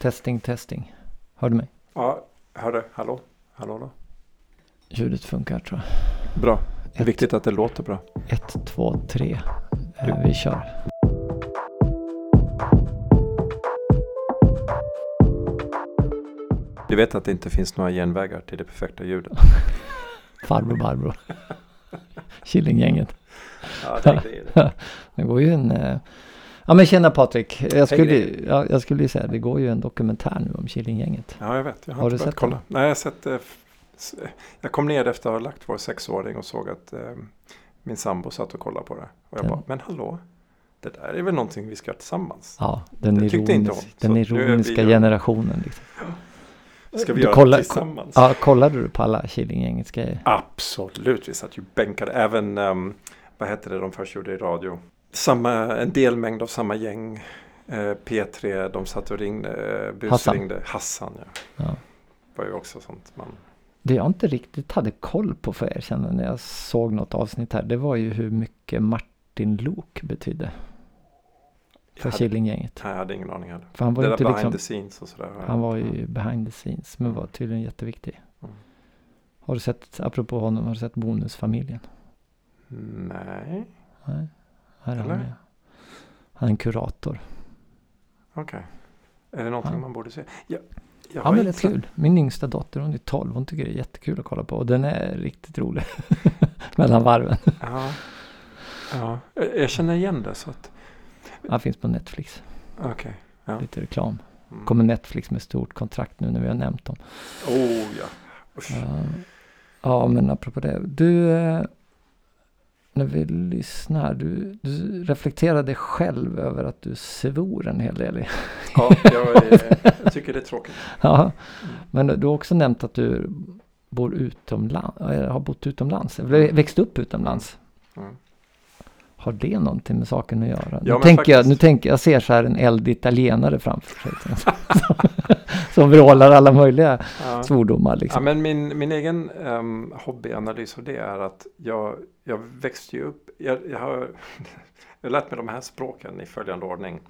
Testing, testing. Hör du mig? Ja, hörde. Hallå? Hallå då? Ljudet funkar tror jag. Bra. Det är Ett. viktigt att det låter bra. Ett, två, tre. Eh, vi kör. Du vet att det inte finns några genvägar till det perfekta ljudet? Farbror Barbro. Killinggänget. Ja, det är det. Det går ju en... eh, Ja men tjena Patrik. Jag skulle, ja, jag skulle ju säga det går ju en dokumentär nu om Killinggänget. Ja, jag vet. Jag har, Har inte du sett kolla. den? Nej, jag har sett eh, Jag kom ner efter att ha lagt vår sexåring och såg att eh, min sambo satt och kollade på det. Och jag Den- bara, men hallå? Det där är väl någonting vi ska göra tillsammans? Ja, den, Det inte den vi ironiska ju- generationen. Liksom. Ska vi Du göra kollar- det tillsammans? Ja, kollade du på alla Killinggängets grejer? Absolut, vi satt ju bänkade. Även, um, vad hette det de först gjorde i radio? Samma, en delmängd av samma gäng. Eh, P3, de satt och ringde, eh, Hassan. busringde. Hassan, ja. Ja. Var ju också sånt man... Det jag inte riktigt hade koll på för er känner när jag såg något avsnitt här. Det var ju hur mycket Martin Lok betydde Jag för Killinggänget. jag hade ingen aning heller. För han var det ju inte behind liksom, the scenes och sådär. han var ju behind the scenes men var tydligen jätteviktig. Mm. Har du sett, apropå honom, har du sett Bonusfamiljen? Nej, Nej, här är han Eller? med. Han är en kurator. okej. Är det någonting Ja. man borde se? Ja, jag Han har är inte rätt sett- kul. Min yngsta dotter, hon är 12, hon tycker det är jättekul att kolla på. Och den är riktigt rolig. Mellan varven. Ja. ja, jag jag känner igen det så att... Han finns på Netflix. Okej. Ja. Lite reklam. Mm. Kommer Netflix med stort kontrakt nu när vi har nämnt dem. Oh ja. Usch. Ja, ja men apropå det. Du, eh, när vi lyssnar, du, du reflekterade själv över att du svor en hel del. Ja, jag, är- jag tycker det är tråkigt. ja, men du har också nämnt att du bor utomlands, har bott utomlands, eller växt upp utomlands. Mm. Har det någonting med saken att göra? Ja, nu, tänker jag, nu tänker jag ser så här en eld italienare framför sig. Som, vrålar alla möjliga Ja. svordomar Ja, liksom. men min, min egen um, hobbyanalys av det är att jag, jag växte ju upp, jag, jag har jag lärt mig de här språken i följande ordning.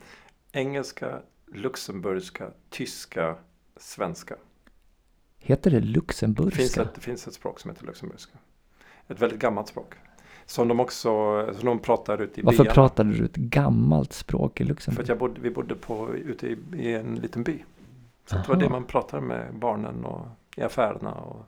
Engelska, luxemburgska, tyska, svenska. Heter det Det finns, luxemburgska? ett, det finns ett språk som heter luxemburgska. Ett väldigt gammalt språk. Som de också som de pratar ute i Varför byarna. pratade du ett gammalt språk i För Luxemburg? att jag bodde, vi bodde på, ute i, i en liten by. Så det var det man pratade med barnen och i affärerna och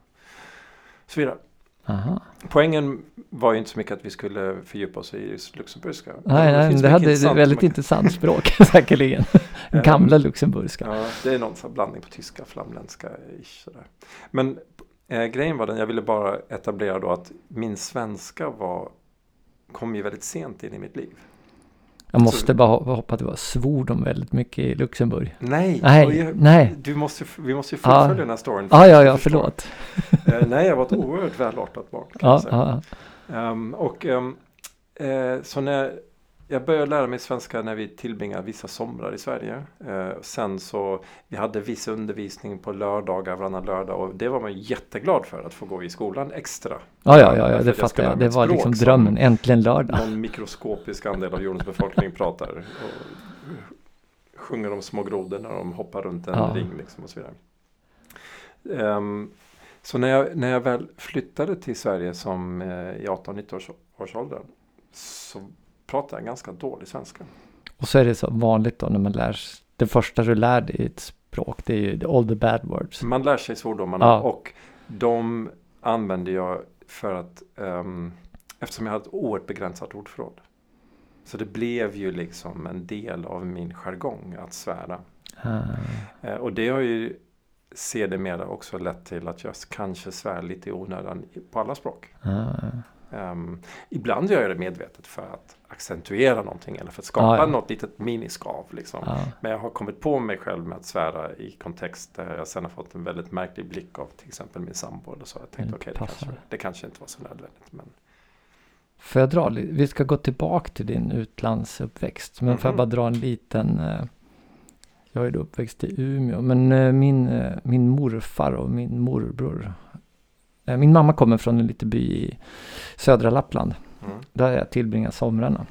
så vidare. Aha. Poängen var ju inte så mycket att vi skulle fördjupa oss i just luxemburgska. Nej, nej, det mycket hade intressant väldigt intressant språk säkerligen. Gamla luxemburgska. Ja, det är någon sån blandning på tyska, flamländska. ish, Sådär. Men eh, grejen var den, jag ville bara etablera då att min svenska var, kom ju väldigt sent in i mitt liv. Jag måste bara ho- hoppa att det var svor de väldigt mycket i Luxemburg. Nej, Nej, jag, nej. Du måste, vi måste ju Ja. fullfölja den här storyn. Ja, ja, ja, förlåt. Eh, nej, jag var ett oerhört välartat barn. Ja, ja, Ehm, och ehm, eh, så när jag började lära mig svenska när vi tillbringade vissa somrar i Sverige. Eh, sen så vi hade viss undervisning på lördagar varannan lördag och det var man jätteglad för att få gå i skolan extra. ja, ja, ja, ja det fattar jag. Det var liksom som drömmen. Äntligen lördag. Någon mikroskopisk andel av jordens befolkning pratar och sjunger om små grodor när de hoppar runt en Ja. ring liksom och så vidare. Ehm, så när jag, när jag väl flyttade till Sverige som eh, i 18-19 års, års åldern så pratade jag ganska dålig svenska. Och så är det så vanligt då när man lär sig. Det första du lär dig i ett språk det är ju all the bad words. Man lär sig svordomarna Ja. och de använde jag för att ehm, eftersom jag hade ett oerhört begränsat ordförråd. Så det blev ju liksom en del av min jargong att svära. Ah, Eh, och det har ju sedermera också lett till att jag kanske svär lite i onödan på alla språk. ah. Ehm, ibland gör jag det medvetet för att accentuera någonting eller för att skapa Ja, ja. något litet miniskav. Liksom. Ja. Men jag har kommit på mig själv med att svära i kontext där jag sen har fått en väldigt märklig blick av till exempel min sambo. Eller så. Jag tänkte Mm, okej, det, passar. kanske, det kanske inte var så nödvändigt. Men Får jag dra? Vi ska gå tillbaka till din utlandsuppväxt. Men får jag Mhm. bara dra en liten. eh, Jag är då uppväxt i Umeå. Men eh, min, eh, min morfar och min morbror. Eh, Min mamma kommer från en liten by i södra Lappland. mm. Där jag tillbringar somrarna.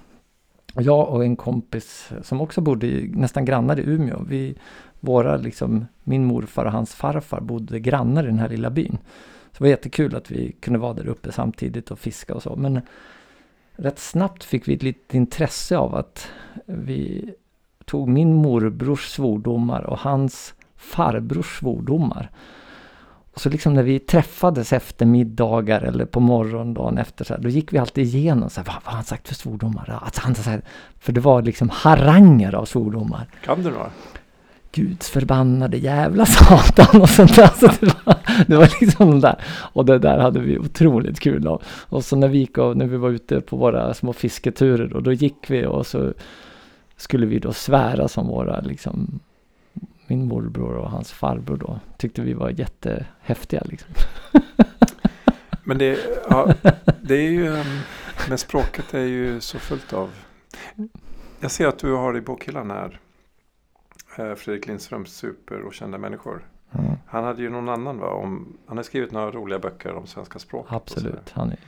jag och en kompis som också bodde i, nästan grannar i Umeå. Vi, våra, liksom, min morfar och hans farfar bodde grannar i den här lilla byn. Så det var jättekul att vi kunde vara där uppe samtidigt och fiska och så. Men rätt snabbt fick vi ett litet intresse av att vi tog min morbrors svordomar och hans farbrors svordomar. Och så liksom när vi träffades efter middagar eller på morgondagen efter så här, då gick vi alltid igenom så här, vad, vad har han sagt för svordomar? Alltså han, så här, för det var liksom haranger av svordomar. Kan du några? Guds förbannade jävla satan och sånt där. Så det, var, det var liksom där. Och det där hade vi otroligt kul av. Och så när vi gick och när vi var ute på våra små fisketurer och då gick vi och så skulle vi då svära som våra liksom min morbror och hans farbror då tyckte vi var jättehäftiga liksom. Men det, ja, det är ju, ehm, men språket är ju så fullt av. Jag ser att du har i bokhyllan här eh, Fredrik Lindströms Super och kända människor. Mm. Han hade ju någon annan va? Om, han har skrivit några roliga böcker om svenska språket. Absolut. Han är...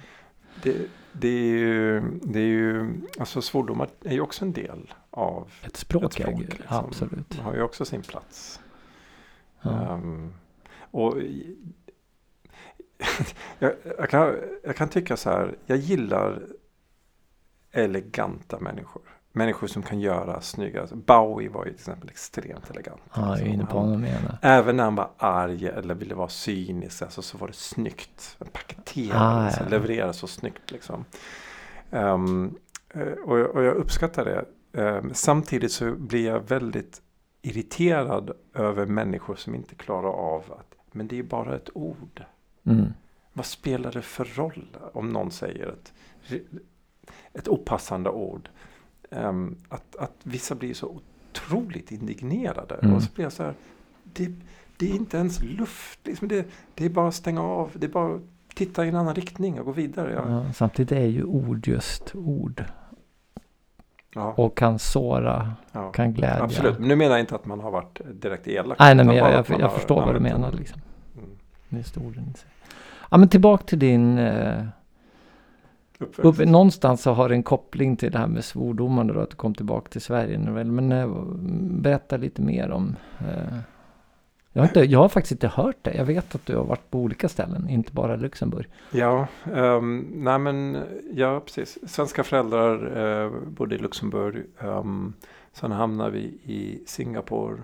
Det, det, är ju, det är ju, alltså svordomar är ju också en del av ett språk. Ett språk liksom. Absolut. har ju också sin plats. Ja. Um, och jag, jag, kan, jag kan tycka så här, jag gillar eleganta människor. Människor som kan göra snygga, Bowie var ju till exempel extremt elegant. Ja, jag är inne på honom igen. Även när han var arg eller ville vara cynisk alltså, så var det snyggt. Paketerades Ah, ja, levererades så snyggt. Liksom. Eh, och, jag, och jag uppskattar det. Ehm, samtidigt så blir jag väldigt irriterad över människor som inte klarar av att men det är bara ett ord. Mm. Vad spelar det för roll om någon säger ett, ett opassande ord? Ehm, att, att vissa blir så otroligt indignerade. Mm. Och så blir jag så här, det, det är inte ens luft. Liksom det, det är bara att stänga av. Det är bara att titta i en annan riktning och gå vidare. Ja. Ja, samtidigt är ju ord just ord. Ja, Och kan såra, ja. kan glädja. Absolut, men nu menar jag inte att man har varit direkt elak. Nej, nej men jag, jag, jag förstår vad du menar en- liksom. Mm. I sig. Ja men tillbaka till din eh, upp, Någonstans så har det en koppling till det här med svordomarna då, att du kom tillbaka till Sverige nu väl. Men eh, berätta lite mer om eh, jag, har inte, jag har faktiskt inte hört det. Jag vet att du har varit på olika ställen, inte bara Luxemburg. Ja, um, nej men ja precis. Svenska föräldrar uh, bodde i Luxemburg. Um, sen hamnade vi i Singapore.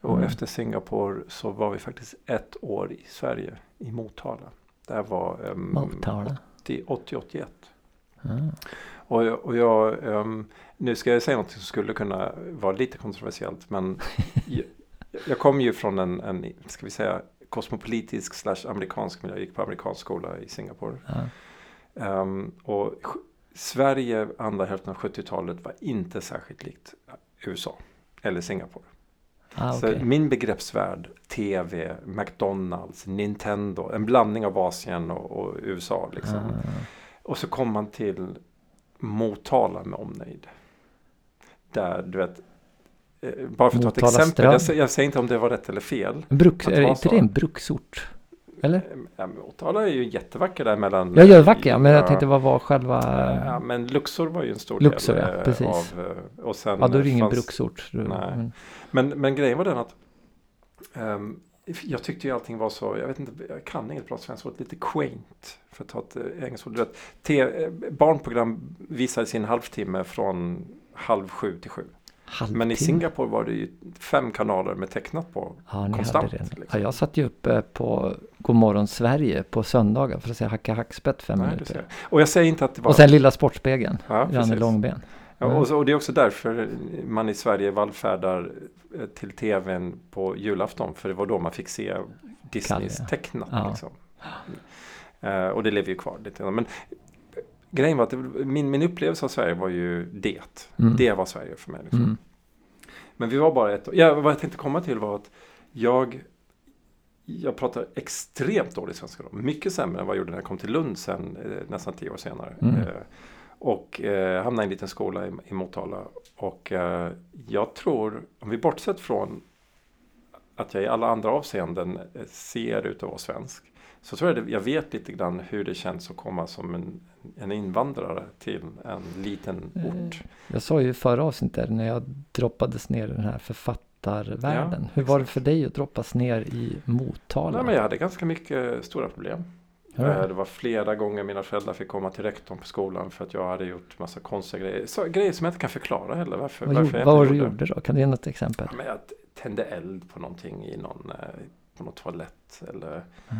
Och Mm. efter Singapore så var vi faktiskt ett år i Sverige, i Motala. Det var um, Motala. 80-81. Ah. Och, jag- och jag, ehm, nu ska jag säga något som skulle kunna vara lite kontroversiellt men jag, kom ju från en, en, ska vi säga, kosmopolitisk slash amerikansk miljö. Jag gick på amerikansk skola i Singapore. Ja. Ehm, och Sverige andra hälften av 70-talet var inte särskilt likt USA eller Singapore. Ah, Så okej. min begreppsvärld, TV, McDonalds, Nintendo, en blandning av Asien och, och USA. Liksom. Ah. Och så kom man till Motala med omnejd. Där du vet, bara för att ta ett exempel, strand. jag, säger- jag säger inte om det var rätt eller fel. Bruks, är inte det en bruksort? Eller? Eh, Ja, Motala är ju jättevacker där mellan... Jag gör vacker, men jag Ja. tänkte vad var själva... Ja, men Luxor var ju en stor Luxor, del ja, eh, precis. av... eh, Och sen Ja, då är det ingen fanns- bruksort. Nej. men- Men, men grejen var den att ehm, jag tyckte ju allting var så, jag vet inte, jag kan inget bra svenskt ord, lite quaint. För att ta ett eh, engelskt ord. Eh, barnprogram visades i en halvtimme från halv sju till sju. Men i Halvtimme. Singapore var det ju fem kanaler med tecknat på. Ja, ni konstant, hade det. Ja, liksom. jag satt ju uppe på Godmorgon Sverige på söndagar för att se Hacka Hackspett fem Nej, minuter. Och jag säger inte att det var... Och sen Lilla Sportspegeln, ja, Janne. Långben. Ja, och, så, och det är också därför man i Sverige vallfärdar eh, till tvn på julafton. För det var då man fick se Disneys Kalle, ja. tecknat. Ja. Liksom. Eh, och det lever ju kvar lite. Men grejen var att det, min, min upplevelse av Sverige var ju det. Mm. Det var Sverige för mig. Liksom. Mm. Men vi var bara ett ja, Vad jag tänkte komma till var att jag jag pratar extremt dålig svenska då. Mycket sämre än vad jag gjorde när jag kom till Lund sen eh, nästan tio år senare. Mm. Eh, och eh, hamnade i en liten skola i, i Motala. Och eh, jag tror, om vi bortsett från att jag i alla andra avseenden eh, ser ut att vara svensk. Så tror jag det, jag vet lite grann hur det känns att komma som en, en invandrare till en liten Eh, ort. Jag sa ju i förra avsnittet när jag droppades ner i den här författarvärlden. Ja, Hur var det exakt. för dig att droppas ner i Motala? Nej, men jag hade ganska mycket stora problem. Ja. Eh, Det var flera gånger mina föräldrar fick komma till rektorn på skolan för att jag hade gjort massa konstiga grejer. Så, grejer som jag inte kan förklara heller. Varför, Vad, varför gjorde, jag vad var du gjorde då? Kan du ge något exempel? Ja, men jag tände eld på någonting i någon, eh, på någon toalett. Eller, Ah,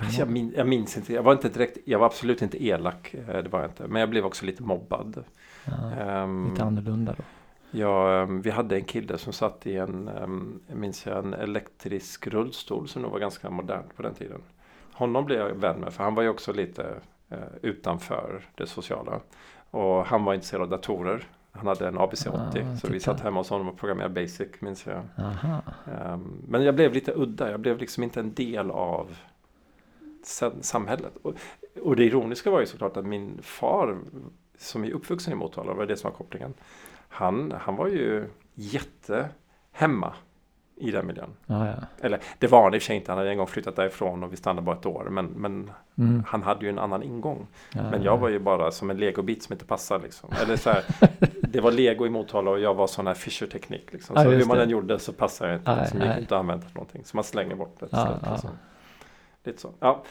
alltså jag, min, jag minns inte. Jag var, inte direkt, jag var absolut inte elak. eh, Det var jag inte. Men jag blev också lite mobbad. Ja, Ehm, lite annorlunda då. Ja, ehm, vi hade en kille som satt i en, ehm, jag minns jag, en elektrisk rullstol som nog var ganska modernt på den tiden. Honom blev jag vän med för han var ju också lite eh, utanför det sociala. Och han var intresserad av datorer. Han hade en ABC80 Ah, så vi satt hemma hos honom och programmerade Basic minns jag. Ehm, men jag blev lite udda, jag blev liksom inte en del av samhället. Och, och det ironiska var ju såklart att min far som är uppvuxen i Motala, var det som var kopplingen. Han, han var ju jätte hemma i den miljön. Ja, ja. Eller det var han i och för sig inte, han hade en gång flyttat därifrån och vi stannade bara ett år. Men, men Mm. han hade ju en annan ingång. ja Men jag var ju bara som en legobit som inte passar liksom. Eller så här, det var lego i Motala och jag var sån här Fischer-teknik. Liksom. Så hur just man det. än gjorde så passar jag inte. Nej, Liksom, gick inte att använda någonting. Så man slänger bort det. slut, liksom. Lite så. Ja,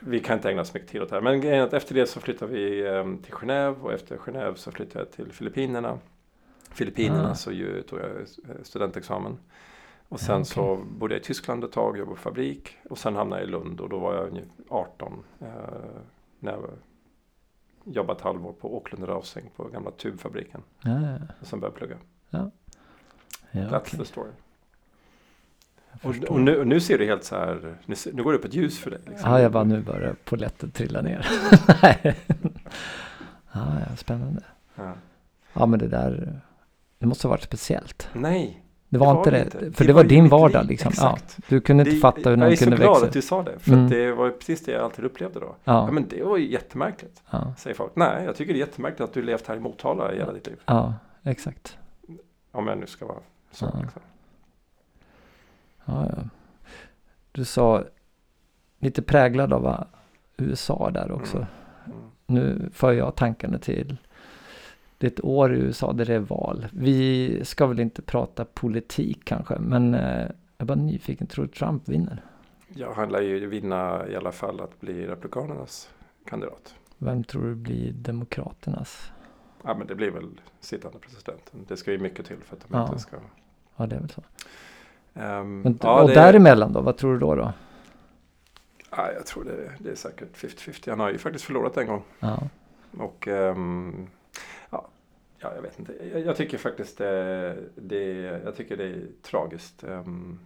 vi kan inte ägna så mycket tid åt det här. Men efter det så flyttade vi eh, till Genève och efter Genève så flyttade jag till Filippinerna. Filippinerna Ah. så ju, tog jag eh, studentexamen. Och Ja, sen okej. så bodde jag i Tyskland ett tag, jobbade på fabrik. Och sen hamnade jag i Lund och då var jag ungefär 18. Eh, när jag jobbade ett halvår på Åklund Rausing på gamla tubfabriken. Ja, ja. Och sen började jag plugga. ja That's okej. the story. Och, och, nu, och nu ser du helt så här, nu, nu går det upp ett ljus för dig. Liksom. Ja, jag bara nu börjar polletten trilla ner. Ja, ja, spännande. Ja. Ja, men det där. Det måste ha varit speciellt. Nej, Det var Det var inte det det. För Det var var din vardag liv. liksom. Exakt. Ja, du kunde inte fatta hur någon Jag är så kunde glad växa. att du sa det. För Mm. det var precis det jag alltid upplevde då. Ja. Ja, men det var ju jättemärkligt, ja, säger folk. Nej, jag tycker det är jättemärkligt att du levt här i Motala i hela ditt liv. ja, exakt. Om jag nu ska vara så. Ja. Liksom. Ja, ja. Du sa lite präglad av USA där också. Mm. Mm. Nu för jag tankarna till det är ett år i USA där det är val. Vi ska väl inte prata politik kanske, men eh, jag är bara nyfiken. Tror du Trump vinner? Ja, han lär ju vinna i alla fall att bli Republikanernas kandidat. Vem tror du blir Demokraternas? Ja, men det blir väl sittande presidenten. Det ska ju mycket till för att de Ja. inte ska... Ja, det är väl så. Ehm, Men, ja, och det- däremellan då? Vad tror du då? då? Ja, jag tror det, det är säkert 50-50. Han har ju faktiskt förlorat en gång. Ja, Och ehm, ja, ja, jag vet inte. Jag, jag tycker faktiskt det, det, jag tycker det är tragiskt. Ehm,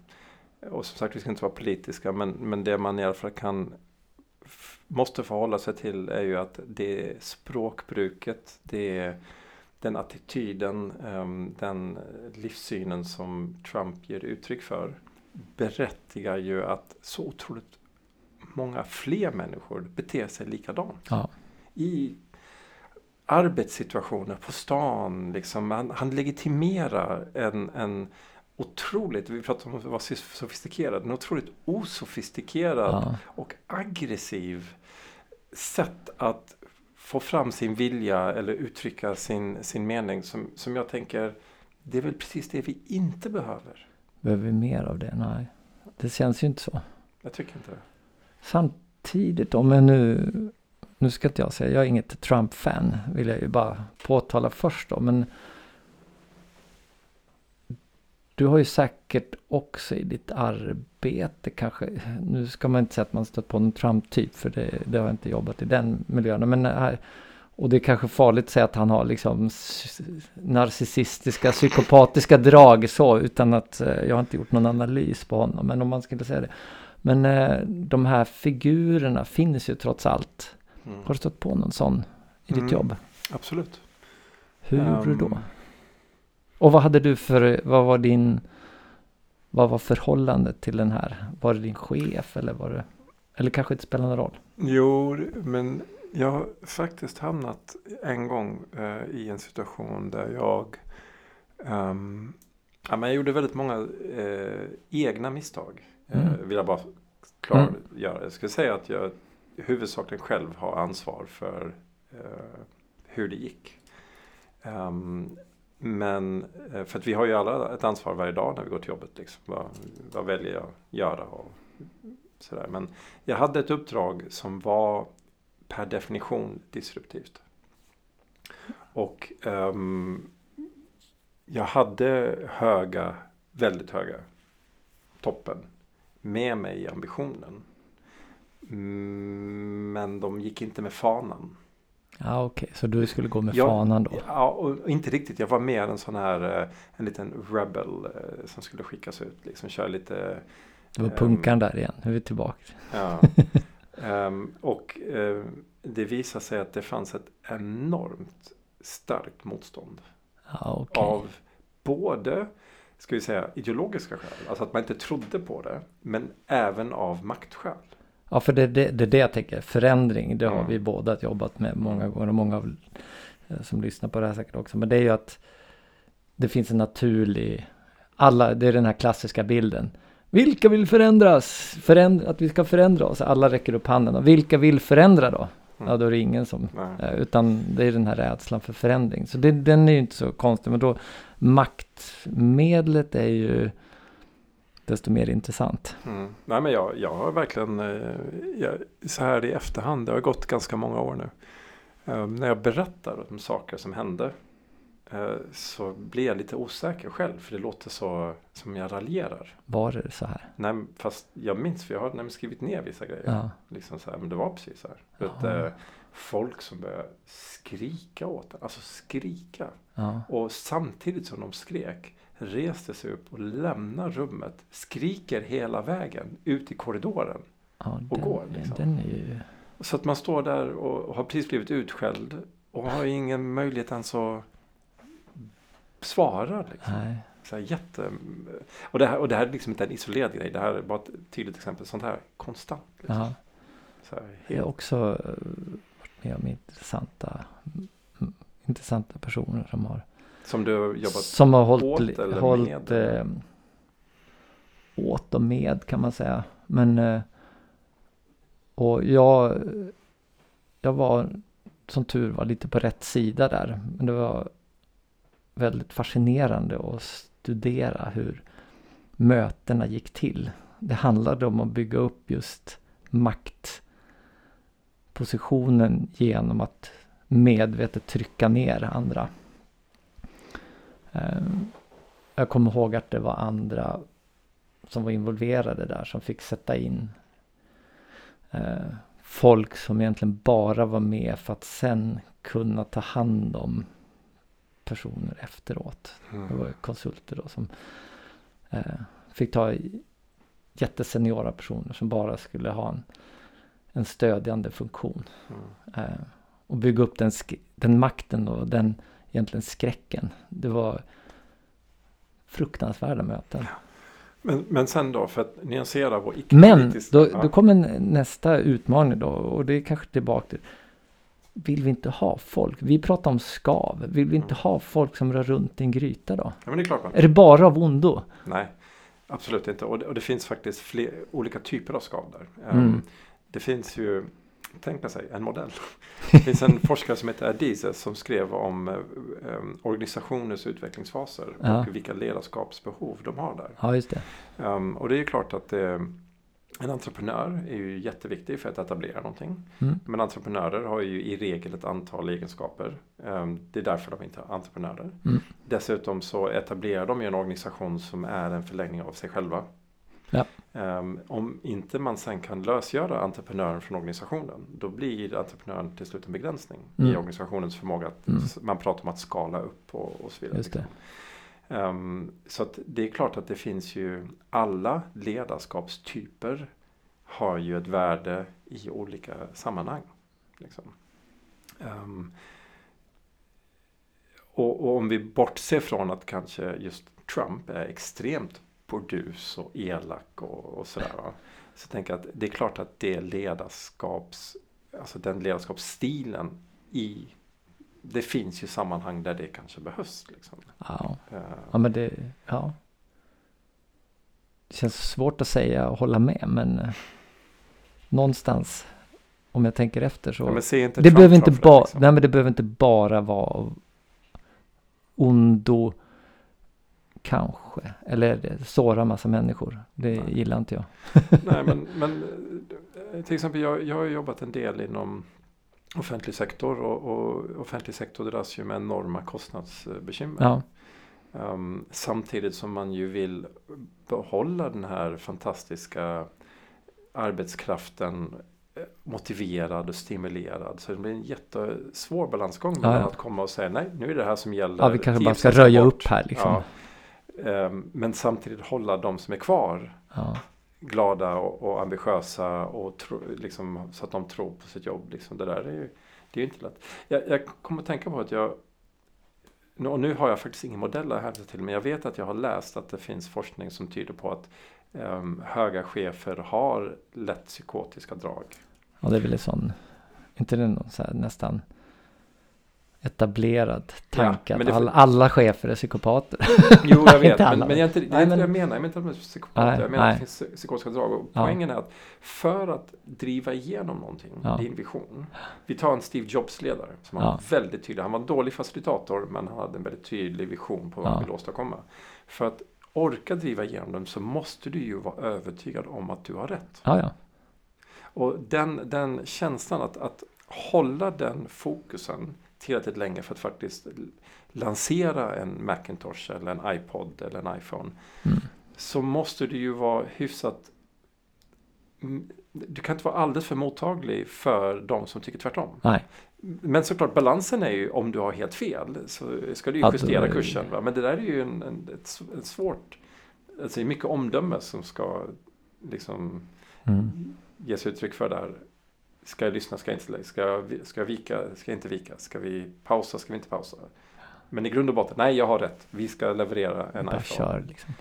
och som sagt, vi ska inte vara politiska, men, men det man i alla fall kan måste förhålla sig till är ju att det är språkbruket, det är den attityden, ehm, den livssynen som Trump ger uttryck för berättigar ju att så otroligt många fler människor beter sig likadant ja, i arbetssituationer på stan. Liksom, han, han legitimerar en, en otroligt, vi pratar om att vara sofistikerad, en otroligt osofistikerad ja, och aggressiv sätt att få fram sin vilja eller uttrycka sin, sin mening som, som jag tänker, det är väl precis det vi inte behöver. behöver vi mer av det? Nej, det känns ju inte så. Jag tycker inte det. Samtidigt om jag nu, nu ska inte jag säga, jag är inget Trump-fan, vill jag ju bara påtala först då, men du har ju säkert också i ditt arbete kanske, nu ska man inte säga att man stött på någon Trump-typ, för det, det har jag inte jobbat i den miljön, men här, och det är kanske farligt att säga att han har liksom narcissistiska, psykopatiska drag så, utan att eh, jag har inte gjort någon analys på honom, men om man skulle säga det. Men eh, de här figurerna finns ju trots allt. Mm. Har du stött på någon sån i ditt Mm. jobb? Absolut. Hur gjorde du då? Ehm, Och vad hade du för, vad var din, vad var förhållandet till den här? Var det din chef eller var det, eller kanske inte spelar någon roll? Jo, men jag har faktiskt hamnat en gång eh, i en situation där jag ehm, Ja, men jag gjorde väldigt många eh, egna misstag. Eh, Mm. vill jag bara klargöra. Jag skulle säga att jag huvudsakligen själv ha ansvar för eh, hur det gick. Um, men eh, för att vi har ju alla ett ansvar varje dag när vi går till jobbet. Liksom. Vad, vad väljer jag att göra och sådär. Men jag hade ett uppdrag som var per definition disruptivt. Och um, jag hade höga, väldigt höga toppen med mig i ambitionen. Mm, Men de gick inte med fanan. Ja, okej. Så du skulle gå med Jag- fanan då? Ja, och inte riktigt. Jag var mer en sån här, eh, en liten rebel eh, som skulle skickas ut. Liksom köra lite, Det var punkaren där igen. Nu är vi tillbaka. ja. Ehm, och eh, det visade sig att det fanns ett enormt starkt motstånd. Ja, okej. Av både, ska vi säga, ideologiska skäl. Alltså att man inte trodde på det. Men även av maktskäl. Ja, för det är det, det, det jag tänker. Förändring, det har Mm. vi båda jobbat med många gånger. Och många av, eh, som lyssnar på det här säkert också. Men det är ju att det finns en naturlig... Alla, det är den här klassiska bilden. Vilka vill förändras? Föränd, att vi ska förändra oss. Alla räcker upp handen. Och vilka vill förändra då? Mm. Ja, då är det ingen som... Nej. Eh, Utan det är den här rädslan för förändring. Så det, den är ju inte så konstig. Men då maktmedlet är ju desto mer intressant. Mm. Nej men jag, jag har verkligen, eh, jag, så här i efterhand, det har gått ganska många år nu. Eh, när jag berättar om saker som hände eh, så blir jag lite osäker själv för det låter så som jag raljerar. Var det så här? Nej, fast jag minns för jag har nämligen skrivit ner vissa grejer. Ja. Liksom så här, men det var precis så här. Ja. eh, folk som började skrika åt en, alltså skrika. Ja. Och samtidigt som de skrek reste sig upp och lämnar rummet, skriker hela vägen ut i korridoren. ja Och den, går, liksom. ju... Så att man står där och har precis blivit utskälld och har ingen möjlighet ens att svara. Liksom. Nej. Så här jätte... och, det här, och det här är liksom inte en isolerad grej, det här är bara ett tydligt exempel. Sånt här konstant. Liksom. Ja. Så här, Jag har helt, också eh, varit med om intressanta, intressanta personer som har, som du har jobbat som har hållit, åt eller hållit med? eh, åt och med kan man säga. Men eh, och jag, jag var som tur var lite på rätt sida där. Men det var väldigt fascinerande att studera hur mötena gick till. Det handlade om att bygga upp just maktpositionen genom att medvetet trycka ner andra. Eh, Jag kommer ihåg att det var andra som var involverade där som fick sätta in eh, folk som egentligen bara var med för att sen kunna ta hand om personer efteråt. Det var mm. konsulter då som eh, fick ta jätteseniora personer som bara skulle ha en, en stödjande funktion. Mm. Eh, och bygga upp den, den makten och den egentligen skräcken. Det var fruktansvärda möten. Men, men sen då, för att nyansera vår Men icke-politiska... då, då kommer nästa utmaning då och det är kanske tillbaka till vill vi inte ha folk? Vi pratar om skav. Vill vi inte Mm. ha folk som rör runt i en gryta då? Ja, men det är klart man Är det bara av ondo? Nej, absolut inte. Och det, och det finns faktiskt fler, olika typer av skav där. Mm. Um, det finns ju, tänk sig en modell. Det finns en forskare som heter Adizes som skrev om eh, um, organisationers utvecklingsfaser Ja. och vilka ledarskapsbehov de har där. Ja, just det. Um, och det är ju klart att eh, en entreprenör är ju jätteviktig för att etablera någonting. Mm. Men entreprenörer har ju i regel ett antal egenskaper. Um, det är därför de inte är entreprenörer. Mm. Dessutom så etablerar de ju en organisation som är en förlängning av sig själva. Ja. Um, om inte man sen kan lösgöra entreprenören från organisationen då blir entreprenören till slut en begränsning i Mm. organisationens förmåga att Mm. man pratar om att skala upp och, och så vidare. Just det. liksom. Ehm, så det är klart att det finns ju alla ledarskapstyper har ju ett värde i olika sammanhang. Liksom. Ehm, och, och om vi bortser från att kanske just Trump är extremt burdus och elak och, och sådär. Va? Så jag tänker att det är klart att det ledarskaps, alltså den ledarskapsstilen i det finns ju sammanhang där det kanske behövs. Liksom. Ja. Eh, ja, men det, ja. Det känns svårt att säga och hålla med, men eh, någonstans, om jag tänker efter så. ja, det behöver inte liksom. nej men det behöver inte bara vara ondo, kanske. Eller såra massa människor. Det Nej. gillar inte jag. Nej, men, men eh, till exempel jag, jag har jobbat en del inom offentlig sektor och, och offentlig sektor dras ju med enorma kostnadsbekymmer. Ja, Ehm, samtidigt som man ju vill behålla den här fantastiska arbetskraften eh, motiverad och stimulerad. Så det blir en jättesvår balansgång mellan Ja, ja. att komma och säga nej, nu är det här som gäller. ja vi kanske bara 10% ska röja bort. upp här liksom. Ja. Ehm, men samtidigt hålla de som är kvar Ja, glada och, och ambitiösa och tro, liksom, så att de tror på sitt jobb. Liksom. Det där är ju, det är ju inte lätt. Jag, jag kommer att tänka på att jag och nu har jag faktiskt ingen modell att hänvisa till men jag vet att jag har läst att det finns forskning som tyder på att ehm, höga chefer har lätt psykotiska drag. ja det är väl en sån, inte det någon så här nästan etablerad tanke men att alla, alla chefer är psykopater. Jo, jag vet. Men, men jag, inte, det är Nej, inte det jag menar. Jag menar inte att de är psykopater. Nej, jag menar att nej. det finns psykotiska drag. Och Ja. poängen är att för att driva igenom någonting, Ja. din vision. Vi tar en Steve Jobs-ledare som Ja. var väldigt tydlig. Han var en dålig facilitator men han hade en väldigt tydlig vision på vad Ja. han ville åstadkomma. För att orka driva igenom den så måste du ju vara övertygad om att du har rätt. Ja, ja. Och den, den känslan att, att hålla den fokusen tillräckligt länge för att faktiskt lansera en Macintosh eller en iPod eller en iPhone. Mm. Så måste du ju vara hyfsat du kan inte vara alldeles för mottaglig för de som tycker tvärtom. Nej. Men såklart balansen är ju om du har helt fel så ska du ju justera det- kursen. Va? Men det där är ju en, en, ett, ett svårt, alltså det är mycket omdöme som ska liksom Mm. ges uttryck för där. Ska jag lyssna, ska jag inte, ska jag, ska jag vika, ska jag inte vika, ska vi pausa, ska vi inte pausa? Men i grund och botten, nej jag har rätt, vi ska leverera en Bara iPhone. kör liksom.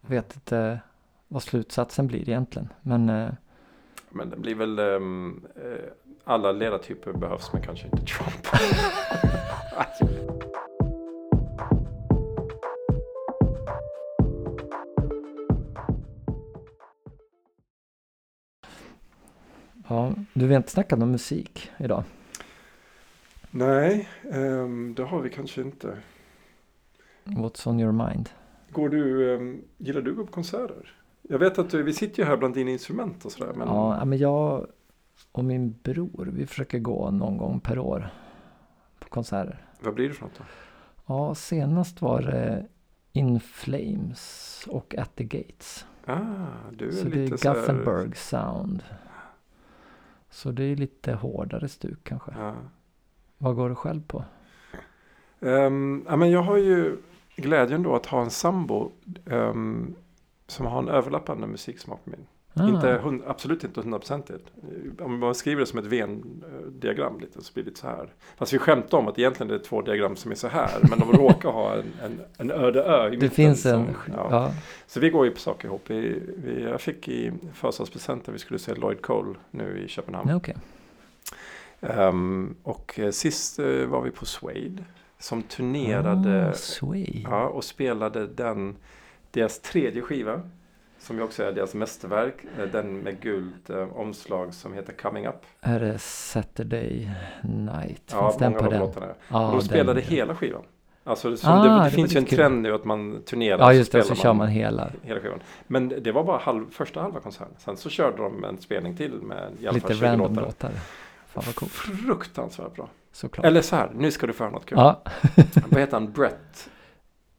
Jag vet inte vad slutsatsen blir egentligen. Men eh, Men det blir väl, eh, alla ledartyper behövs men kanske inte Trump. ja, du har inte snackat om musik idag. nej, ehm, det har vi kanske inte. What's on your mind? Går du, ehm, gillar du att gå på konserter? Jag vet att du, vi sitter ju här bland dina instrument och sådär. Men Ja, men jag och min bror, vi försöker gå någon gång per år på konserter. vad blir det för något då? Ja, senast var det In Flames och At the Gates. Ah, du är Så det lite är så här- Gothenburg Sound. Så det är lite hårdare stuk kanske. Ja. Vad går du själv på? Ehm, ja, men jag har ju glädjen då att ha en sambo ehm, som har en överlappande musiksmak med min. Ah, Inte, hund, absolut inte hundraprocentigt. Om man skriver det som ett Venn-diagram lite så blir det lite så här. Fast vi skämtar om att egentligen det är två diagram som är så här. Men de råkar ha en, en, en öde ö i det mitten. finns en... som- ja. ja. Så vi går ju på saker ihop. Vi, vi, jag fick i födelsedagspresent när vi skulle se Lloyd Cole nu i Köpenhamn. Ja, okej. Ehm, och eh, sist eh, var vi på Suede. Som turnerade Sway. ja, och spelade den, deras tredje skiva. Som ju också är deras mästerverk. eh, Den med gult eh, omslag som heter Coming Up. Är det Saturday Night? Ja, Finns den många på av den? låtarna. Ja, och de spelade den. hela skivan. Alltså Ah, det, det det, finns ju en kul. trend nu att man turnerar. Ja, just det. spelar Så kör man hela. hela skivan. Men det var bara halv, första halva konserten. Sen så körde de en spelning till med i alla fall Lite 20 random låtar. låtar. Fan vad coolt. Fruktansvärt bra. Såklart. Eller så här, nu ska du få höra något kul. Ja, Vad heter han? Brett?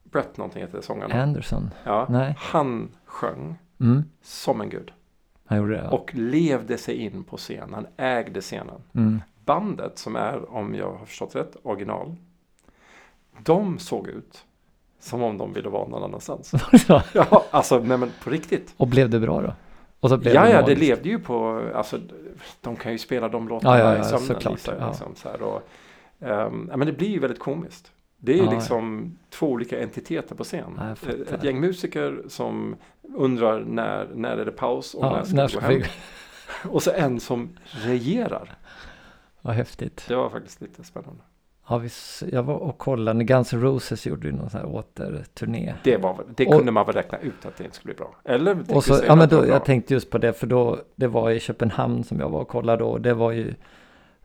Brett någonting heter sångaren. Anderson. Ja, Nej. han sjöng Mm. som en gud. Han gjorde det. Ja. Och levde sig in på scen. Han ägde scenen. Mm. Bandet som är, om jag har förstått rätt, original. De såg ut som om de ville vara någon annanstans. Ja, alltså nej, men på riktigt. Och blev det bra då? Så blev Ja, ja, det magiskt. levde ju på, alltså de kan ju spela de låtarna Ja, ja, ja, i sömnen. såklart, jag, ja. Liksom, så och, ja, men det blir ju väldigt komiskt. Det är ju Ja, ja. liksom två olika entiteter på scen. Ja. Ett gäng musiker som undrar när, när är det paus och Ja, när ska när ska gå hem. vi... Och så en som regerar. Vad häftigt. Det var faktiskt lite spännande. Ja, jag var och kollade när Guns N' Roses gjorde ju någon sån här återturné. Det, var, det Och- kunde man väl räkna ut att det inte skulle bli bra. Eller Och så, ja men då, jag tänkte just på det för då, det var i Köpenhamn som jag var och kollade då. och Det var ju,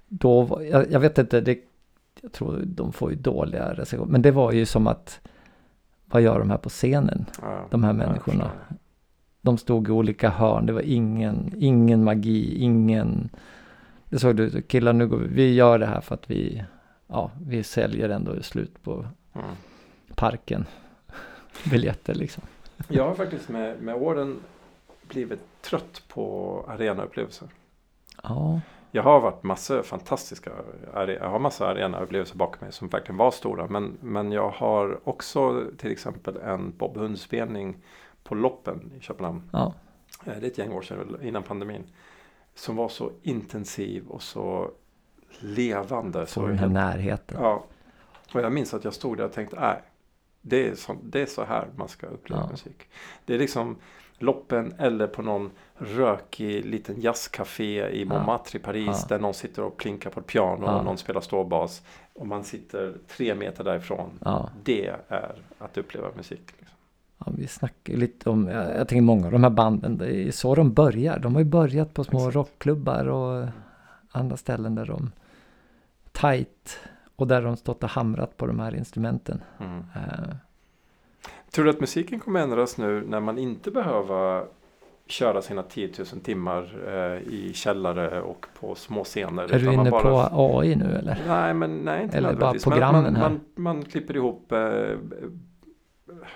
då, var, jag, jag vet inte, det, jag tror de får ju dåliga recensioner. Men det var ju som att, vad gör de här på scenen? Ja, de här människorna. De stod i olika hörn, det var ingen, ingen magi, ingen... Det såg du killar nu går vi, vi gör det här för att vi, ja, vi säljer ändå slut på Mm. parken. Biljetter liksom. Jag har faktiskt med, med åren blivit trött på arenaupplevelser. Ja, Jag har varit massor fantastiska, jag har massa arenaupplevelser bakom mig som verkligen var stora. Men, men jag har också till exempel en Bob Hund-spelning på Loppen i Köpenhamn. ja, Eh, Det är ett gäng år sedan, innan pandemin. Som var så intensiv och så levande. Så den här närheten. Ja. Och jag minns att jag stod där och tänkte, nej. Det är, så, det är så här man ska uppleva Ja. musik. Det är liksom loppen eller på någon rökig liten jazzcafé i. Montmartre i Paris. Där någon sitter och plinkar på ett piano och någon spelar ståbas. Och man sitter tre meter därifrån. Ja, Det är att uppleva musik. Liksom. ja, vi snackar lite om, jag, jag tänker många av de här banden, det är så de börjar. De har ju börjat på små Exakt. rockklubbar och andra ställen där de tight och där de stått och hamrat på de här instrumenten. Mm. Eh, Tror du att musiken kommer ändras nu när man inte behöver köra sina 10 000 timmar eh, i källare och på små scener? är du man inne bara- på AI nu eller? Nej, men nej, inte Eller bara programmen men man, här. man, man klipper ihop eh,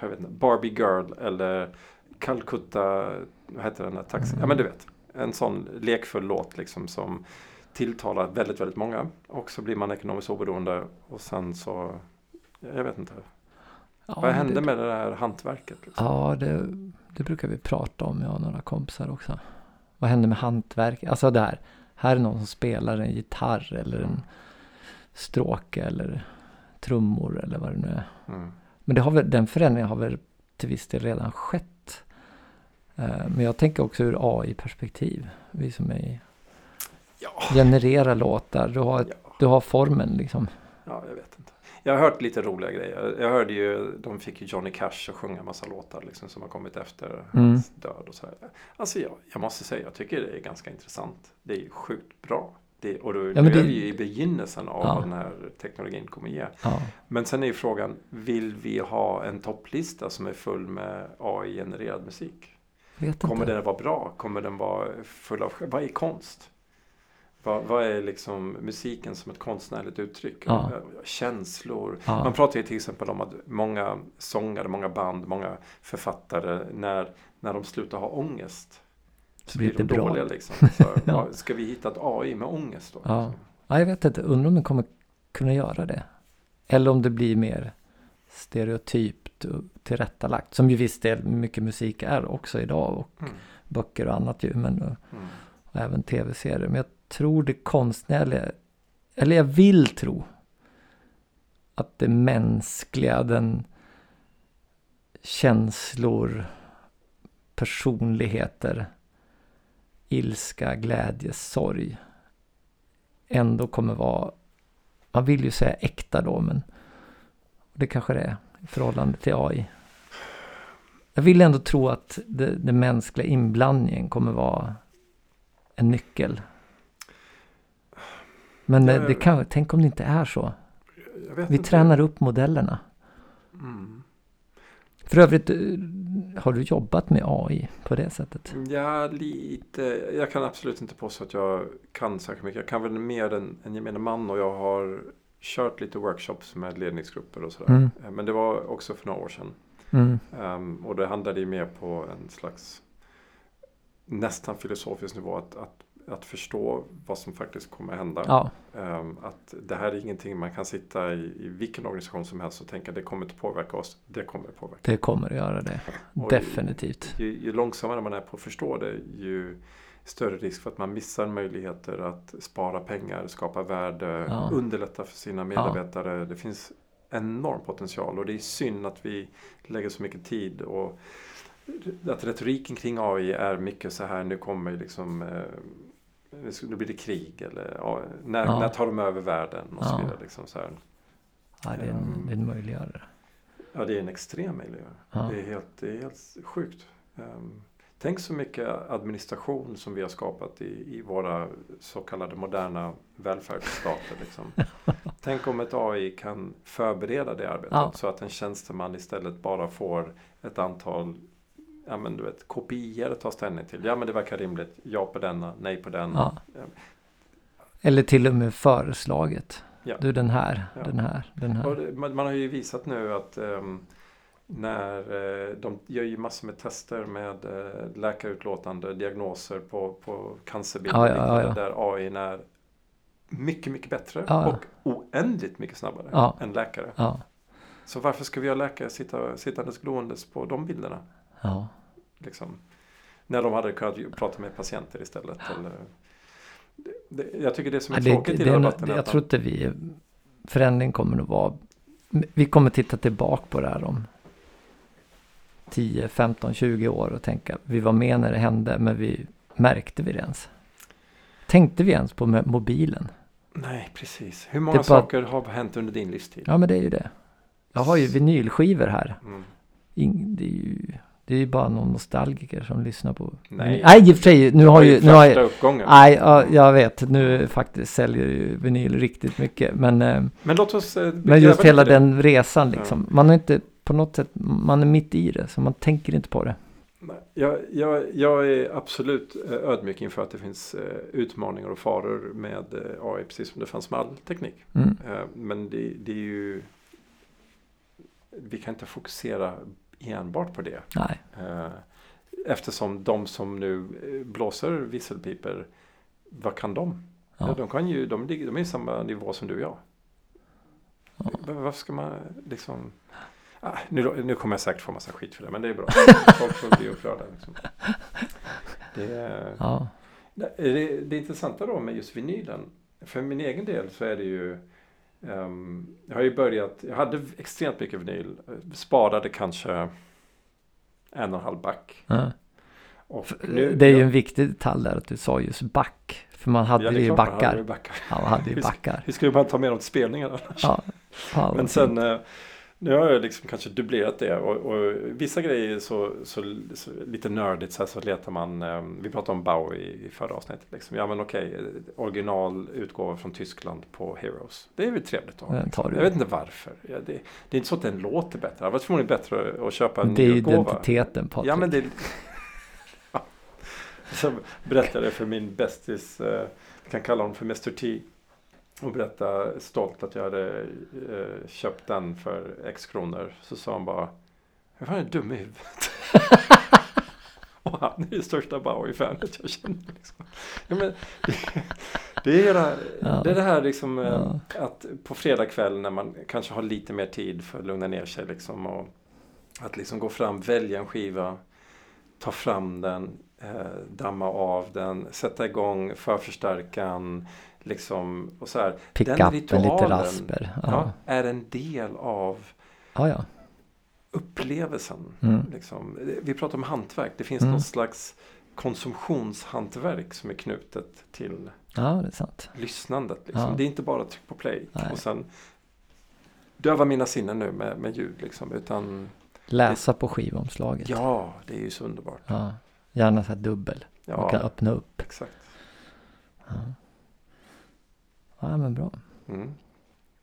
jag vet inte, Barbie Girl eller Calcutta, vad heter den där taxi? Mm. Ja men du vet, en sån lekfull låt liksom som tilltalar väldigt, väldigt många. Och så blir man ekonomiskt oberoende och sen så, jag vet inte. Ja, vad hände det, med det här hantverket? Liksom? Ja, det, det brukar vi prata om, jag och några kompisar också. Vad hände med hantverk? Alltså där, här är någon som spelar en gitarr eller en stråke eller trummor eller vad det nu är. Mm. Men det har väl, den förändringen har väl till viss del redan skett. Eh, Men jag tänker också ur AI-perspektiv. Vi som är i, Ja. genererar låtar. Du har, Ja. du har formen liksom. ja, jag vet. Jag har hört lite roliga grejer. Jag hörde ju, de fick ju Johnny Cash att sjunga massa låtar liksom, som har kommit efter Mm. hans död. Och så här. Alltså jag, jag måste säga, jag tycker det är ganska intressant. Det är sjukt bra. Det, och då, men nu är det- vi ju i begynnelsen av Ja. vad den här teknologin kommer ge. Ja, Men sen är ju frågan, vill vi ha en topplista som är full med AI-genererad musik? Kommer den vara bra? Kommer den vara full av... Vad är konst? Vad, vad är liksom musiken som ett konstnärligt uttryck? Ja. Känslor. Ja. Man pratar ju till exempel om att många sångare, många band, många författare när, när de slutar ha ångest så blir de bra. dåliga liksom. Så, Ja. Ska vi hitta ett AI med ångest då? Ja. Liksom? Ja, jag vet inte. Undrar om den kommer kunna göra det. Eller om det blir mer stereotypt och tillrättalagt. Som ju viss del mycket musik är också idag. Och Mm. böcker och annat ju. Men, Mm och även tv-serier. Men jag tror det konstnärliga. Eller jag vill tro. Att det mänskliga, den känslor, personligheter, ilska, glädje, sorg ändå kommer vara, man vill ju säga äkta då, men det kanske det är i förhållande till AI. Jag vill ändå tro att den mänskliga inblandningen kommer vara en nyckel. Men Ja, det, det kan, tänk om det inte är så. Vi inte. tränar upp modellerna. Mm. För övrigt, eh, har du jobbat med AI på det sättet? Ja, lite. Jag kan absolut inte påstå att jag kan särskilt mycket. Jag kan väl mer än, än gemene man och jag har kört lite workshops med ledningsgrupper och sådär. Mm. Eh, Men det var också för några år sedan. Mm. Ehm, och det handlade ju mer på en slags nästan filosofisk nivå. Att, att, att förstå vad som faktiskt kommer hända. Ja, Ehm, att det här är ingenting man kan sitta i, i vilken organisation som helst och tänka det kommer inte påverka oss. Det kommer påverka. det kommer att göra det. Och Definitivt. Ju, ju långsammare man är på att förstå det, ju större risk för att man missar möjligheter att spara pengar, skapa värde, Ja. underlätta för sina medarbetare. Det finns enorm potential och det är synd att vi lägger så mycket tid och att retoriken kring AI är mycket så här, nu kommer liksom eh, nu blir det krig eller ja, när, Ja. när tar de över världen och så vidare. Liksom så här. Ja, det är en, det är en möjliggörare. Ja, det är en extrem miljö. Ja. Det, är helt, det är helt sjukt. Ehm, tänk så mycket administration som vi har skapat i, i våra så kallade moderna välfärdsstater. Liksom. tänk om ett AI kan förbereda det arbetet Ja. så att en tjänsteman istället bara får ett antal ja, men du vet, kopior ta ställning till. Ja men det verkar rimligt. Ja på denna, nej på denna. Ja. Eller till och med föreslaget. Ja. Du den här, Ja. den här, den här. det, man, man har ju visat nu att ehm, när eh, de gör ju massor med tester med eh, läkarutlåtande diagnoser på, på cancerbilder Ja, ja, ja, där AI är mycket, mycket bättre och oändligt mycket snabbare än läkare. Så varför ska vi ha läkare sitta, sittandes glåendes på de bilderna? Ja. Liksom? När de hade kunnat prata med patienter istället. Eller, det, det, jag tycker det som är Ja, tråkigt det, i det, är nog- debatten jag att tror inte vi... Förändring kommer nog vara... Vi kommer titta tillbaka på det här om 10, 15, 20 år och tänka vi var med när det hände men vi märkte vi det ens? Tänkte vi ens på mobilen? Nej, precis. Hur många bara- saker har hänt under din livstid? Ja men det är ju det. Jag har ju vinylskivor här. Mm. Ing, det är ju... Det är ju bara någon nostalgiker som lyssnar på... Nej. Nej i och för sig, nu har ju... Nu har jag, uppgången. nej, ja, jag vet. Nu faktiskt säljer ju vinyl riktigt mycket. Men... Eh, Men låt oss eh, Men just hela det. den resan liksom. Man är inte på något sätt, man är mitt i det. Så man tänker inte på det. Jag, jag, jag är absolut eh, ödmjuk inför att det finns utmaningar och faror med AI precis som det fanns med all teknik. Mm. Men det, det är ju Vi kan inte fokusera enbart på det. Nej, Eh, Eftersom de som nu eh, blåser visselpiper Vad kan de? Ja. Ja. de, kan ju, de, de är i samma nivå som du och jag. Ja. Va- Varför ska man liksom ah, nu, nu kommer jag säkert få massa skit för det men det är bra. Folk får bli upprörda. Liksom. Det, ja, det, det intressanta då med just vinylen. För min egen del så är det ju ehm, Jag har ju börjat Jag hade extremt mycket vinyl. Sparade kanske en och en halv back. ja. För, nu- Det är ju ja, en viktig detalj där att du sa just back. För man hade ja, ju klart man hade backar. backar. Ja, man hade ju backar. Hur ska man ta med dem till spelningarna? Ja, fan, Men sen eh, nu har jag liksom kanske dubblerat det och, och vissa grejer så, så, så lite nördigt så, här, så letar man, eh, vi pratade om Bowie i förra avsnittet. Liksom. Ja men okej, eh, original utgåva från Tyskland på Heroes. Det är väl trevligt att ha. Liksom. Jag vet inte varför. Ja, det, det är inte så att den låter bättre. Det var förmodligen bättre att köpa en Det är identiteten Patrik. Ja men det. Så berättade jag för min bästis, eh, jag kan kalla honom för Mr T. Och berätta stolt att jag hade eh, köpt den för X kronor. Så sa han bara, hur fan är du dum i huvudet? och han är det största Bowie-fanet jag känner. Liksom. Ja, men, det, är det, Ja. det är det här liksom eh, Ja. att på fredag kväll när man kanske har lite mer tid för att lugna ner sig liksom. Och att liksom gå fram, välja en skiva, ta fram den, eh, damma av den, sätta igång förförstärkaren. Liksom, och så här. Pick den up en lite ritualen, rasper. Ja. Ja, är en del av ja. ja. upplevelsen. Mm. Liksom. Vi pratar om hantverk. Det finns Mm. någon slags konsumtionshantverk som är knutet till ja, det lyssnandet. Liksom. Det är inte bara tryck på play Nej. och sen döva mina sinnen nu med, med ljud. Liksom. Utan Läsa på skivomslaget. ja, det är ju så underbart. Gärna så här dubbel. Man Ja, kan öppna upp. exakt. Ja, ja men bra. Mm.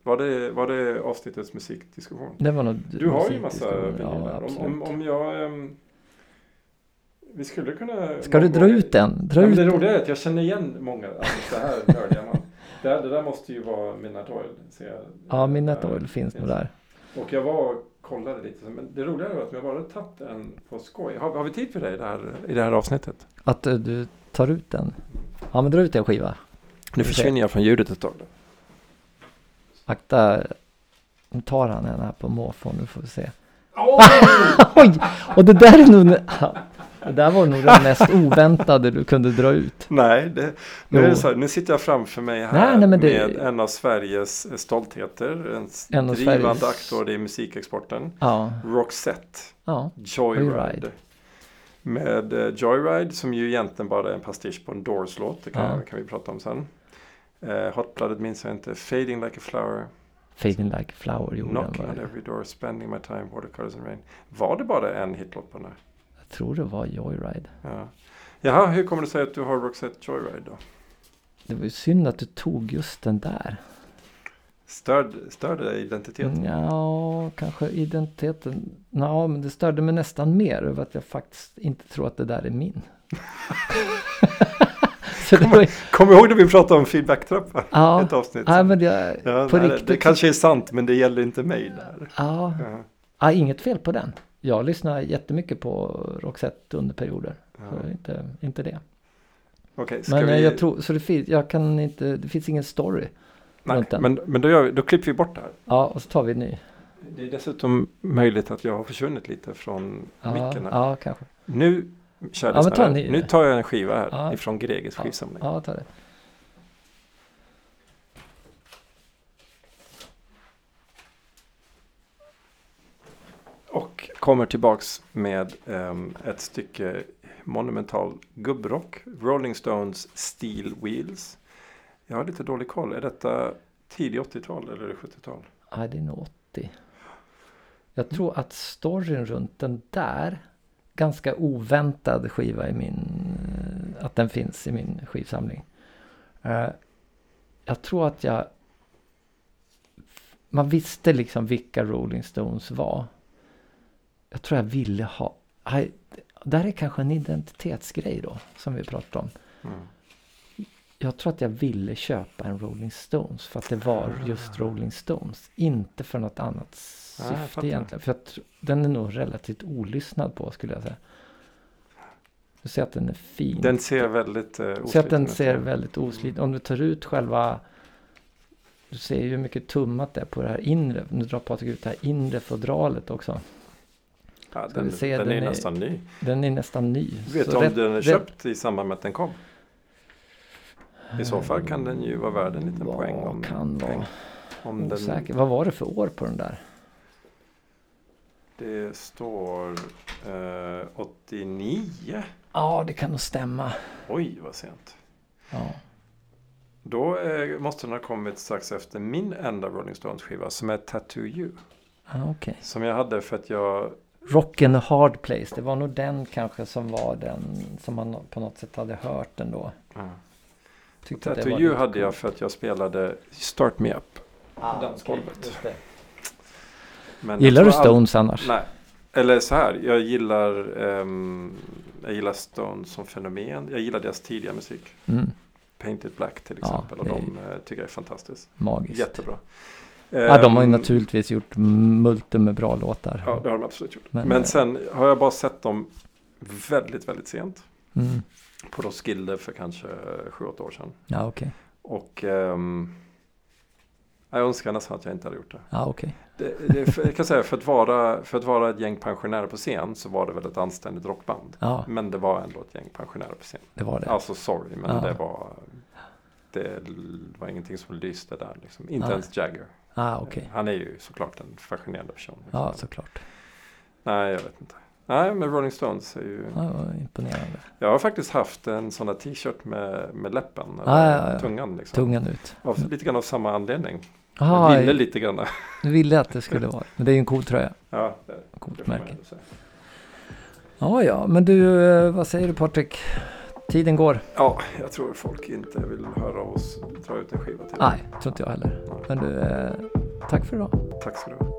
Var, det, var det avsnittets musikdiskussion? Det var nog Du har ju massa vinyler. Ja, om, om, om jag... ehm, vi skulle kunna... Ska du dra ut den? Dra Ja, ut det roliga är att jag känner igen många. Alltså så här nördiga man. Det, det där måste ju vara Midnight Oil. Ser. Ja, Midnight Oil finns nog där. Och jag var och kollade lite. Men det roliga är att jag bara tagit en på skoj. Har, har vi tid för det i det här, i det här avsnittet? Att eh, du tar ut den. Ja, men dra ut en skiva. Nu försvinner jag från ljudet ett tag. Då. Akta. Nu tar han en här på måfå. Nu får vi se. Oh! Oj! Och det där är nog... Det där var nog det mest oväntade du kunde dra ut. Nej, det, nu, är det så här, nu sitter jag framför mig här Nej, nej, men det- med en av Sveriges stoltheter. En, En drivande Sveriges- aktor i musikexporten. Ja, Roxette. ja. Joyride. Joyride. Med eh, Joyride som ju egentligen bara är en pastisch på en Doors-låt. Det kan, Ja. kan vi prata om sen. Eh, Hot Blooded minns jag inte. Fading Like a Flower. Fading Like Flower gjorde. Knocking on every door, spending my time, watercolors and rain. Var det bara en hitlåt på den här? jag tror det var Joyride. Ja. Jaha, hur kommer det sig att du har Roxette Joyride då? Det var ju synd att du tog just den där. Störde, störde det identiteten? Ja, kanske identiteten. Ja, men det störde mig nästan mer över att jag faktiskt inte tror att det där är min. Så det var, Kom ihåg när vi pratade om feedbacktrappa? ja, Ett avsnitt. ja, men det, Ja, på nej, riktigt. Det kanske är sant men det gäller inte mig där. ja, Ja, ja, inget fel på den. Jag lyssnar jättemycket på Roxette under perioder. Så inte, inte det. Ska Men eh, vi... jag tror, så det finns, jag kan inte, det finns ingen story. nej, men, men då, vi, då klipper vi bort det här. Ja, och så tar vi en ny. Det är dessutom möjligt att jag har försvunnit lite från Ja, micken ja kanske. Nu, kära Ja, nu tar jag en skiva här Ja. ifrån Greges Ja. skivsamling. Ja, ta det. Och kommer tillbaks med ehm, ett stycke monumental gubbrock. Rolling Stones Steel Wheels. Jag har lite dålig koll. Är detta tidig 80-tal eller är det 70-tal? Nej, det är nog 80. Jag tror att storyn runt den där, ganska oväntad skiva i min, eh, att den finns i min skivsamling. Eh, jag tror att jag, man visste liksom vilka Rolling Stones var. Jag tror jag ville ha, där är kanske en identitetsgrej då, som vi pratade om. Mm. Jag tror att jag ville köpa en Rolling Stones för att det var just Rolling Stones. Inte för något annat syfte egentligen. För tr- den är nog relativt olyssnad på skulle jag säga. Du ser att den är fin. Den ser väldigt eh, ser att den osliten ut. ser väldigt osliten. Om du tar ut själva... Du ser ju hur mycket tummat det är på det här inre. Nu drar Patrik ut det här inre fodralet också. Ja, den, se, den, den är är- nästan ny. Den är nästan ny. Vet du om rätt- den är rätt- köpt i samband med att den kom? I så fall kan den ju vara värd en liten poäng. Om, kan vara? om den. Vad var det för år på den där? Det står eh, 89. Ja, det kan nog stämma. Oj, vad sent. Ja. Då eh, måste den ha kommit strax efter min enda Rolling Stones skiva som är Tattoo You. Ah, Okej. Som jag hade för att jag Rock'n a hard place. Det var nog den kanske som var den som man på något sätt hade hört ändå. det Tattoo You hade jag coolt. för att jag spelade Start Me Up. Ah, dansgolvet. okej, just det. Men Gillar du tror all- Stones annars? Nej. Eller så här, jag gillar, ehm, jag gillar Stones som fenomen. Jag gillar deras tidiga musik. Mm, Painted Black till Ja, exempel. och det är de eh, tycker jag är fantastiskt. magiskt. Jättebra. Ja, de har ju Ehm, naturligtvis gjort multum med bra låtar. Ja, det har de absolut gjort. Men, Men, eh, sen har jag bara sett dem väldigt, väldigt sent. Mm. På Roskilde för kanske 7-8 år sedan. Ja, okej. Och ehm, jag önskar nästan att jag inte hade gjort det. Ja, okej. det, det för, jag kan säga för att, vara, för att vara ett gäng pensionärer på scen så var det väl ett anständigt rockband. Ja, Men det var ändå ett gäng pensionärer på scen. det var det. Alltså sorry, men Ja. det var det var ingenting som lyste där. Liksom. Inte Nej. ens Jagger. Ah, okej. Han är ju såklart en fascinerande person. Liksom. Ja, såklart. Nej, jag vet inte. Nej, men Rolling Stones är ju... Ja, imponerande. Jag har faktiskt haft en sån där t-shirt med, med läppen. Ja, eller ja, ja. Tungan liksom. Tungan ut. Av, lite grann av samma anledning. Aha, jag ville lite grann. du ville att det skulle vara. Men det är ju en cool tröja. Ja, det, Coolt det märke. Ja, ja, men du, eh, vad säger du Patrik? Tiden går. Ja, jag tror folk inte vill höra oss dra ut en skiva till. Nej, tror inte jag heller. Men du, eh, tack för idag. Tack ska du ha.